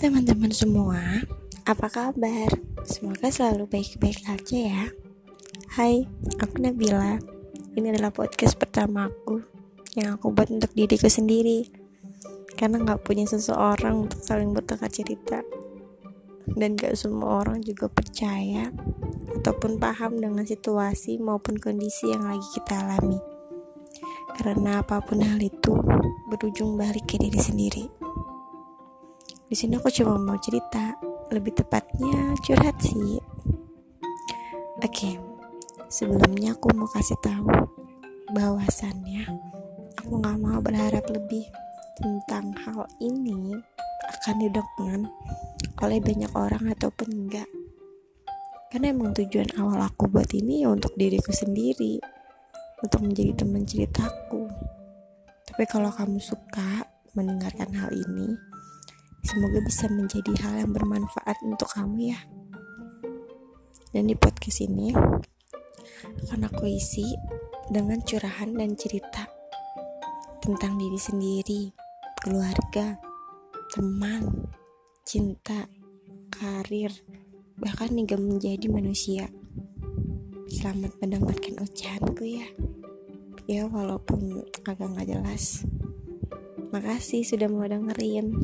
teman-teman semua, apa kabar? Semoga selalu baik-baik aja ya. Hai, aku Nabila. Ini adalah podcast pertama aku yang aku buat untuk diriku sendiri. Karena gak punya seseorang untuk saling bertukar cerita. Dan gak semua orang juga percaya ataupun paham dengan situasi maupun kondisi yang lagi kita alami. Karena apa pun hal itu berujung balik ke diri sendiri. Di sini aku cuma mau cerita, lebih tepatnya curhat sih. Oke, sebelumnya aku mau kasih tahu bahwasannya aku nggak mau berharap lebih tentang hal ini akan didengar oleh banyak orang ataupun enggak. Karena emang tujuan awal aku buat ini ya untuk diriku sendiri, untuk menjadi teman ceritaku. Tapi kalau kamu suka mendengarkan hal ini, Semoga bisa menjadi hal yang bermanfaat untuk kamu ya. Dan di podcast ini akan aku isi dengan curahan dan cerita tentang diri sendiri, keluarga, teman, cinta, karir, bahkan hingga menjadi manusia. Selamat mendengarkan ucapanku ya. Ya walaupun agak nggak jelas. Makasih sudah mau dengerin.